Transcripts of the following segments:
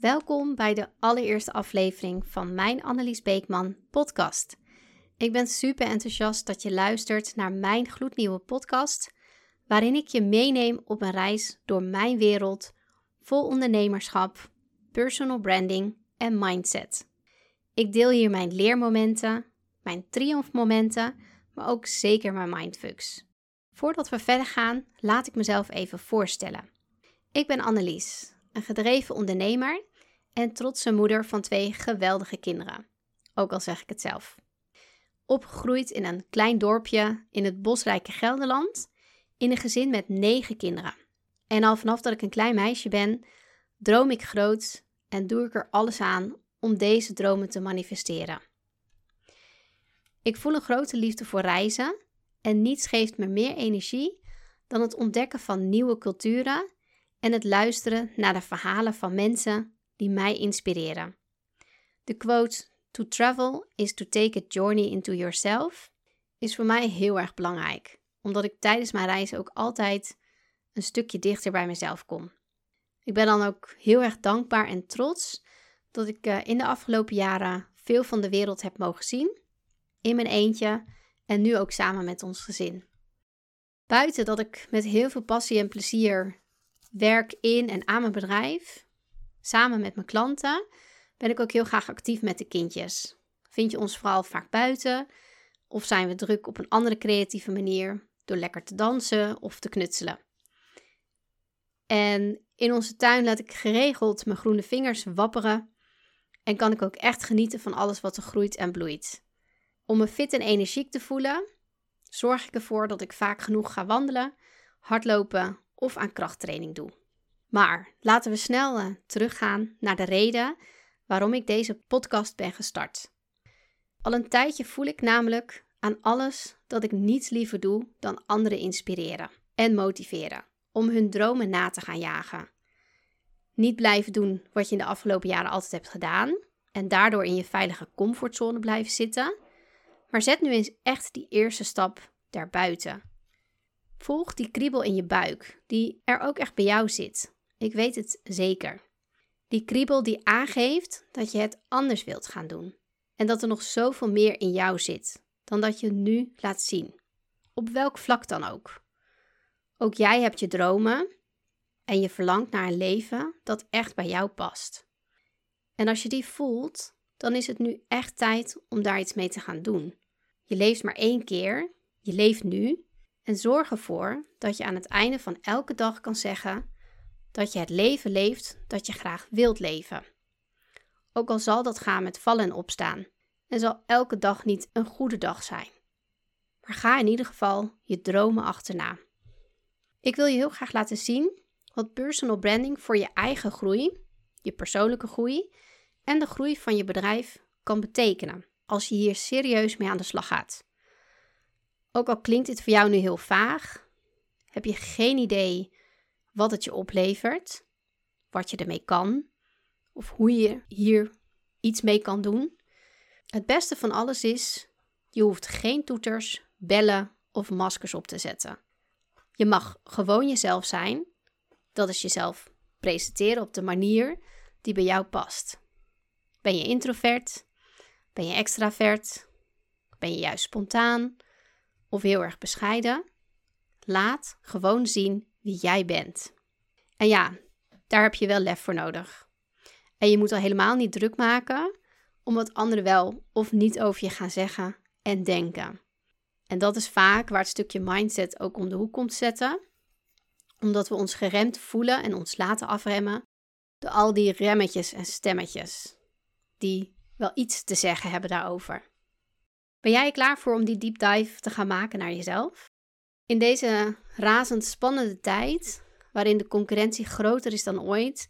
Welkom bij de allereerste aflevering van mijn Annelies Beekman podcast. Ik ben super enthousiast dat je luistert naar mijn gloednieuwe podcast, waarin ik je meeneem op een reis door mijn wereld vol ondernemerschap, personal branding en mindset. Ik deel hier mijn leermomenten, mijn triomfmomenten, maar ook zeker mijn mindfucks. Voordat we verder gaan, laat ik mezelf even voorstellen. Ik ben Annelies, een gedreven ondernemer en trotse moeder van twee geweldige kinderen. Ook al zeg ik het zelf. Opgegroeid in een klein dorpje in het bosrijke Gelderland, in een gezin met negen kinderen. En al vanaf dat ik een klein meisje ben, droom ik groot en doe ik er alles aan om deze dromen te manifesteren. Ik voel een grote liefde voor reizen en niets geeft me meer energie dan het ontdekken van nieuwe culturen en het luisteren naar de verhalen van mensen die mij inspireren. De quote To travel is to take a journey into yourself is voor mij heel erg belangrijk, omdat ik tijdens mijn reizen ook altijd een stukje dichter bij mezelf kom. Ik ben dan ook heel erg dankbaar en trots dat ik eh, in de afgelopen jaren veel van de wereld heb mogen zien, in mijn eentje en nu ook samen met ons gezin. Buiten dat ik met heel veel passie en plezier werk in en aan mijn bedrijf, samen met mijn klanten, ben ik ook heel graag actief met de kindjes. Vind je ons vooral vaak buiten of zijn we druk op een andere creatieve manier door lekker te dansen of te knutselen. En in onze tuin laat ik geregeld mijn groene vingers wapperen en kan ik ook echt genieten van alles wat er groeit en bloeit. Om me fit en energiek te voelen, zorg ik ervoor dat ik vaak genoeg ga wandelen, hardlopen of aan krachttraining doe. Maar laten we snel uh, teruggaan naar de reden waarom ik deze podcast ben gestart. Al een tijdje voel ik namelijk aan alles dat ik niets liever doe dan anderen inspireren en motiveren om hun dromen na te gaan jagen. Niet blijven doen wat je in de afgelopen jaren altijd hebt gedaan en daardoor in je veilige comfortzone blijven zitten, maar zet nu eens echt die eerste stap daarbuiten. Volg die kriebel in je buik, die er ook echt bij jou zit. Ik weet het zeker. Die kriebel die aangeeft dat je het anders wilt gaan doen. En dat er nog zoveel meer in jou zit dan dat je nu laat zien. Op welk vlak dan ook. Ook jij hebt je dromen en je verlangt naar een leven dat echt bij jou past. En als je die voelt, dan is het nu echt tijd om daar iets mee te gaan doen. Je leeft maar één keer, je leeft nu en zorg ervoor dat je aan het einde van elke dag kan zeggen dat je het leven leeft dat je graag wilt leven. Ook al zal dat gaan met vallen en opstaan en zal elke dag niet een goede dag zijn. Maar ga in ieder geval je dromen achterna. Ik wil je heel graag laten zien wat personal branding voor je eigen groei, je persoonlijke groei en de groei van je bedrijf kan betekenen als je hier serieus mee aan de slag gaat. Ook al klinkt dit voor jou nu heel vaag, heb je geen idee wat het je oplevert, wat je ermee kan of hoe je hier iets mee kan doen. Het beste van alles is, je hoeft geen toeters, bellen of maskers op te zetten. Je mag gewoon jezelf zijn. Dat is jezelf presenteren op de manier die bij jou past. Ben je introvert? Ben je extravert? Ben je juist spontaan of heel erg bescheiden? Laat gewoon zien wie jij bent. En ja, daar heb je wel lef voor nodig. En je moet al helemaal niet druk maken om wat anderen wel of niet over je gaan zeggen en denken. En dat is vaak waar het stukje mindset ook om de hoek komt zetten, omdat we ons geremd voelen en ons laten afremmen door al die remmetjes en stemmetjes die wel iets te zeggen hebben daarover. Ben jij klaar voor om die deep dive te gaan maken naar jezelf? In deze razend spannende tijd, waarin de concurrentie groter is dan ooit,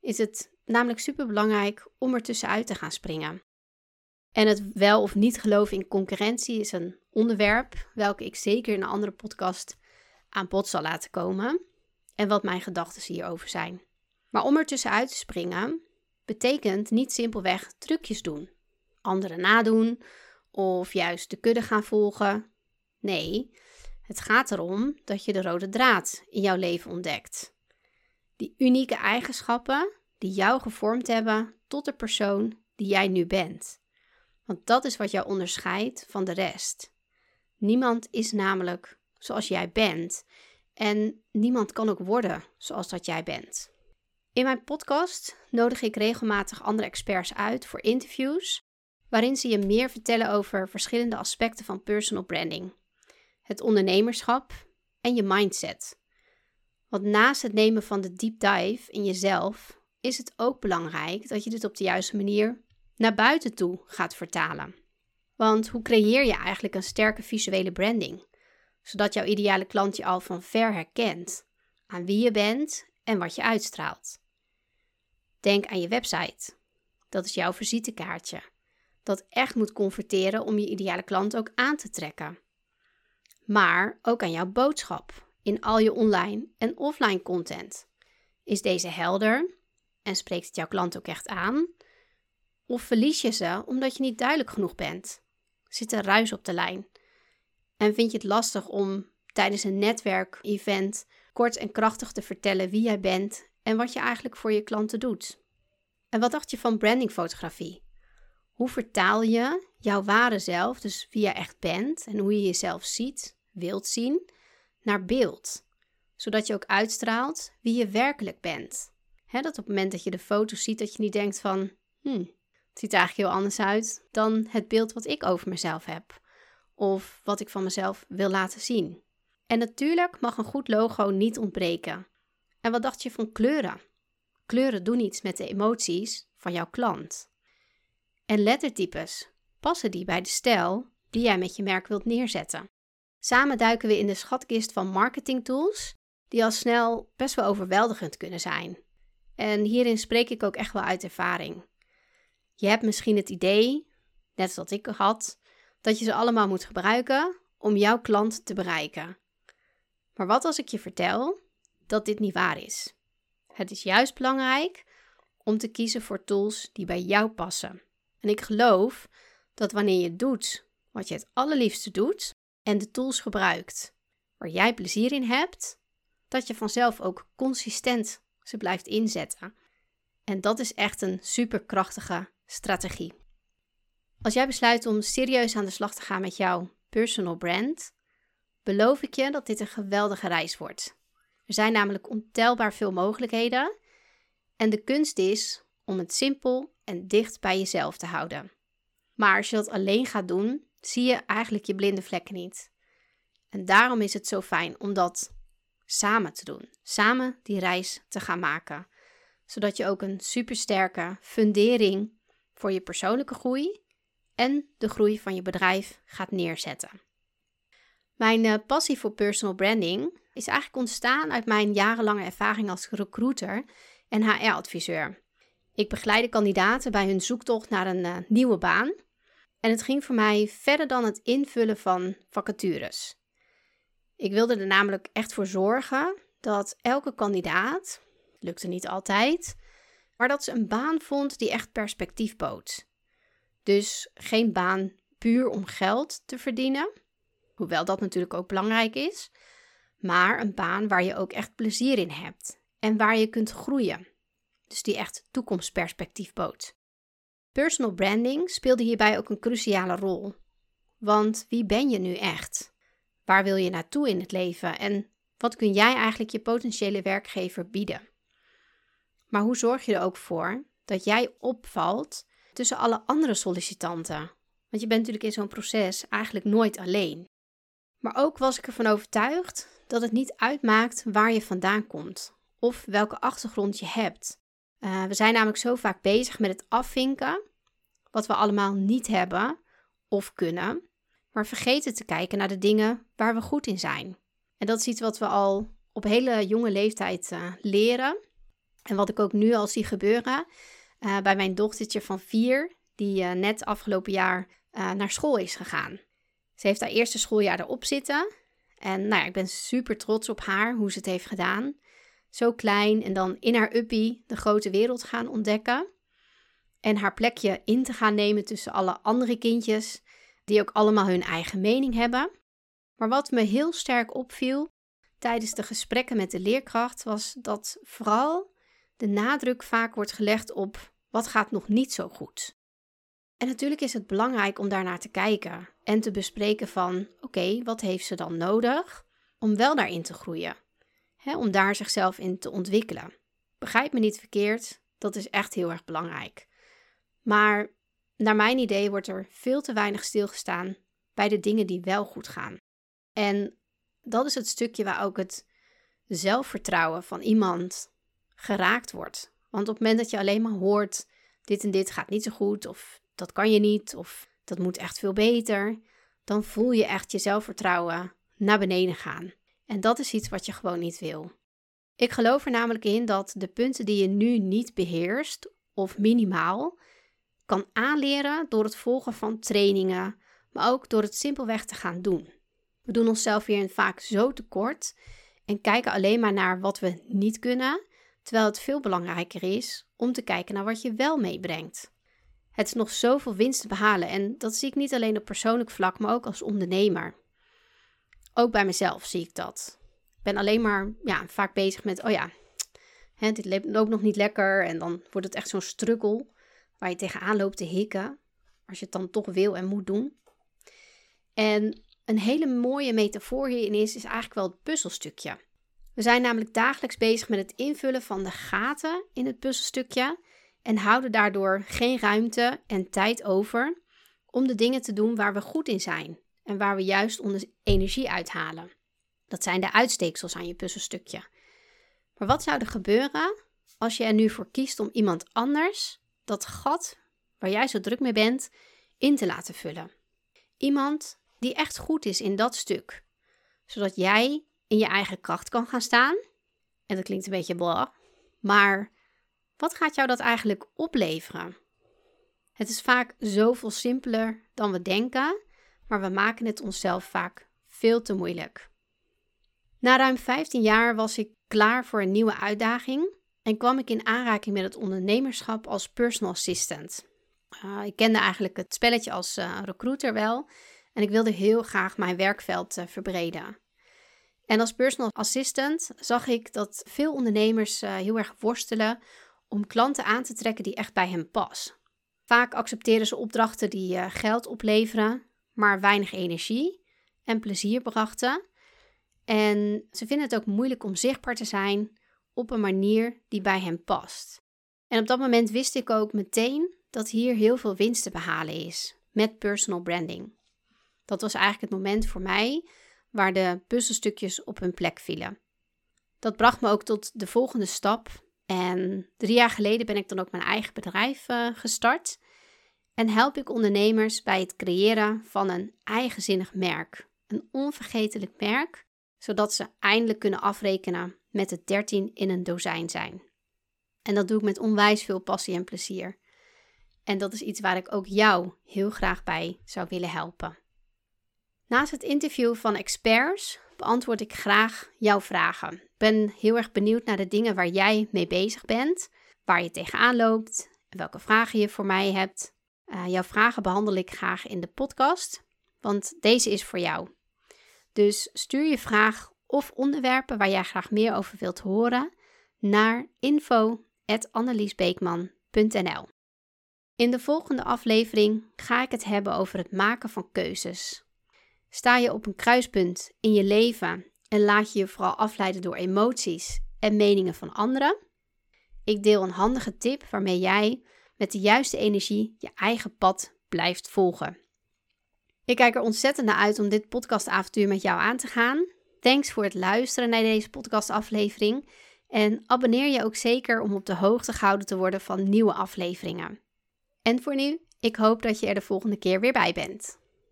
is het namelijk superbelangrijk om er tussenuit te gaan springen. En het wel of niet geloven in concurrentie is een onderwerp welke ik zeker in een andere podcast aan bod zal laten komen en wat mijn gedachten hierover zijn. Maar om er tussenuit te springen betekent niet simpelweg trucjes doen, anderen nadoen of juist de kudde gaan volgen. Nee, het gaat erom dat je de rode draad in jouw leven ontdekt. Die unieke eigenschappen die jou gevormd hebben tot de persoon die jij nu bent. Want dat is wat jou onderscheidt van de rest. Niemand is namelijk zoals jij bent en niemand kan ook worden zoals dat jij bent. In mijn podcast nodig ik regelmatig andere experts uit voor interviews, waarin ze je meer vertellen over verschillende aspecten van personal branding, het ondernemerschap en je mindset. Want naast het nemen van de deep dive in jezelf is het ook belangrijk dat je dit op de juiste manier naar buiten toe gaat vertalen. Want hoe creëer je eigenlijk een sterke visuele branding? Zodat jouw ideale klant je al van ver herkent aan wie je bent en wat je uitstraalt. Denk aan je website. Dat is jouw visitekaartje. Dat echt moet converteren om je ideale klant ook aan te trekken. Maar ook aan jouw boodschap in al je online en offline content. Is deze helder en spreekt het jouw klant ook echt aan? Of verlies je ze omdat je niet duidelijk genoeg bent? Zit er ruis op de lijn? En vind je het lastig om tijdens een netwerkevent kort en krachtig te vertellen wie jij bent en wat je eigenlijk voor je klanten doet? En wat dacht je van brandingfotografie? Hoe vertaal je jouw ware zelf, dus wie je echt bent en hoe je jezelf ziet, wilt zien, naar beeld? Zodat je ook uitstraalt wie je werkelijk bent. dat op het moment dat je de foto ziet, dat je niet denkt van, hmm, het ziet er eigenlijk heel anders uit dan het beeld wat ik over mezelf heb. Of wat ik van mezelf wil laten zien. En natuurlijk mag een goed logo niet ontbreken. En wat dacht je van kleuren? Kleuren doen iets met de emoties van jouw klant. En lettertypes, passen die bij de stijl die jij met je merk wilt neerzetten? Samen duiken we in de schatkist van marketingtools, die al snel best wel overweldigend kunnen zijn. En hierin spreek ik ook echt wel uit ervaring. Je hebt misschien het idee, net als dat ik had, dat je ze allemaal moet gebruiken om jouw klant te bereiken. Maar wat als ik je vertel dat dit niet waar is? Het is juist belangrijk om te kiezen voor tools die bij jou passen. En ik geloof dat wanneer je doet wat je het allerliefste doet en de tools gebruikt waar jij plezier in hebt, dat je vanzelf ook consistent ze blijft inzetten. En dat is echt een superkrachtige strategie. Als jij besluit om serieus aan de slag te gaan met jouw personal brand, beloof ik je dat dit een geweldige reis wordt. Er zijn namelijk ontelbaar veel mogelijkheden en de kunst is om het simpel en dicht bij jezelf te houden. Maar als je dat alleen gaat doen, zie je eigenlijk je blinde vlekken niet. En daarom is het zo fijn om dat samen te doen, samen die reis te gaan maken, zodat je ook een supersterke fundering voor je persoonlijke groei en de groei van je bedrijf gaat neerzetten. Mijn uh, passie voor personal branding is eigenlijk ontstaan uit mijn jarenlange ervaring als recruiter en HR-adviseur. Ik begeleide kandidaten bij hun zoektocht naar een uh, nieuwe baan. En het ging voor mij verder dan het invullen van vacatures. Ik wilde er namelijk echt voor zorgen dat elke kandidaat, lukte niet altijd, maar dat ze een baan vond die echt perspectief bood. Dus geen baan puur om geld te verdienen, hoewel dat natuurlijk ook belangrijk is, maar een baan waar je ook echt plezier in hebt en waar je kunt groeien. Dus die echt toekomstperspectief bood. Personal branding speelde hierbij ook een cruciale rol. Want wie ben je nu echt? Waar wil je naartoe in het leven en wat kun jij eigenlijk je potentiële werkgever bieden? Maar hoe zorg je er ook voor dat jij opvalt tussen alle andere sollicitanten? Want je bent natuurlijk in zo'n proces eigenlijk nooit alleen. Maar ook was ik ervan overtuigd dat het niet uitmaakt waar je vandaan komt of welke achtergrond je hebt. Uh, we zijn namelijk zo vaak bezig met het afvinken wat we allemaal niet hebben of kunnen, maar vergeten te kijken naar de dingen waar we goed in zijn. En dat is iets wat we al op hele jonge leeftijd uh, leren. En wat ik ook nu al zie gebeuren uh, bij mijn dochtertje van vier, die net afgelopen jaar naar school is gegaan. Ze heeft haar eerste schooljaar erop zitten. En nou ja, ik ben super trots op haar, hoe ze het heeft gedaan. Zo klein en dan in haar uppie de grote wereld gaan ontdekken. En haar plekje in te gaan nemen tussen alle andere kindjes, die ook allemaal hun eigen mening hebben. Maar wat me heel sterk opviel tijdens de gesprekken met de leerkracht was dat vooral de nadruk vaak wordt gelegd op wat gaat nog niet zo goed. En natuurlijk is het belangrijk om daarnaar te kijken en te bespreken van oké, wat heeft ze dan nodig om wel daarin te groeien? Om daar zichzelf in te ontwikkelen. Begrijp me niet verkeerd, dat is echt heel erg belangrijk. Maar naar mijn idee wordt er veel te weinig stilgestaan bij de dingen die wel goed gaan. En dat is het stukje waar ook het zelfvertrouwen van iemand geraakt wordt. Want op het moment dat je alleen maar hoort: dit en dit gaat niet zo goed, of dat kan je niet, of dat moet echt veel beter, dan voel je echt je zelfvertrouwen naar beneden gaan. En dat is iets wat je gewoon niet wil. Ik geloof er namelijk in dat de punten die je nu niet beheerst, of minimaal, kan aanleren door het volgen van trainingen, maar ook door het simpelweg te gaan doen. We doen onszelf hierin vaak zo tekort en kijken alleen maar naar wat we niet kunnen, terwijl het veel belangrijker is om te kijken naar wat je wel meebrengt. Het is nog zoveel winst te behalen en dat zie ik niet alleen op persoonlijk vlak, maar ook als ondernemer. Ook bij mezelf zie ik dat. Ik ben alleen maar ja, vaak bezig met, oh ja, hè, dit loopt nog niet lekker. En dan wordt het echt zo'n struggle waar je tegenaan loopt te hikken. Als je het dan toch wil en moet doen. En een hele mooie metafoor hierin is, is eigenlijk wel het puzzelstukje. We zijn namelijk dagelijks bezig met het invullen van de gaten in het puzzelstukje en houden daardoor geen ruimte en tijd over om de dingen te doen waar we goed in zijn en waar we juist onze energie uithalen. Dat zijn de uitsteeksels aan je puzzelstukje. Maar wat zou er gebeuren als je er nu voor kiest om iemand anders dat gat waar jij zo druk mee bent in te laten vullen? Iemand die echt goed is in dat stuk, zodat jij in je eigen kracht kan gaan staan. En dat klinkt een beetje blah, maar wat gaat jou dat eigenlijk opleveren? Het is vaak zoveel simpeler dan we denken maar we maken het onszelf vaak veel te moeilijk. Na ruim 15 jaar was ik klaar voor een nieuwe uitdaging en kwam ik in aanraking met het ondernemerschap als personal assistant. Uh, ik kende eigenlijk het spelletje als uh, recruiter wel en ik wilde heel graag mijn werkveld uh, verbreden. En als personal assistant zag ik dat veel ondernemers heel erg worstelen om klanten aan te trekken die echt bij hen passen. Vaak accepteren ze opdrachten die geld opleveren, maar weinig energie en plezier brachten. En ze vinden het ook moeilijk om zichtbaar te zijn op een manier die bij hen past. En op dat moment wist ik ook meteen dat hier heel veel winst te behalen is met personal branding. Dat was eigenlijk het moment voor mij waar de puzzelstukjes op hun plek vielen. Dat bracht me ook tot de volgende stap. En drie jaar geleden ben ik dan ook mijn eigen bedrijf uh, gestart en help ik ondernemers bij het creëren van een eigenzinnig merk. Een onvergetelijk merk, zodat ze eindelijk kunnen afrekenen met het 13 in een dozijn zijn. En dat doe ik met onwijs veel passie en plezier. En dat is iets waar ik ook jou heel graag bij zou willen helpen. Naast het interview van experts beantwoord ik graag jouw vragen. Ik ben heel erg benieuwd naar de dingen waar jij mee bezig bent, waar je tegenaan loopt welke vragen je voor mij hebt. Uh, jouw vragen behandel ik graag in de podcast, want deze is voor jou. Dus stuur je vraag of onderwerpen waar jij graag meer over wilt horen naar info.anneliesbeekman.nl. In de volgende aflevering ga ik het hebben over het maken van keuzes. Sta je op een kruispunt in je leven en laat je je vooral afleiden door emoties en meningen van anderen? Ik deel een handige tip waarmee jij met de juiste energie je eigen pad blijft volgen. Ik kijk er ontzettend naar uit om dit podcastavontuur met jou aan te gaan. Thanks voor het luisteren naar deze podcastaflevering. En abonneer je ook zeker om op de hoogte gehouden te worden van nieuwe afleveringen. En voor nu, ik hoop dat je er de volgende keer weer bij bent.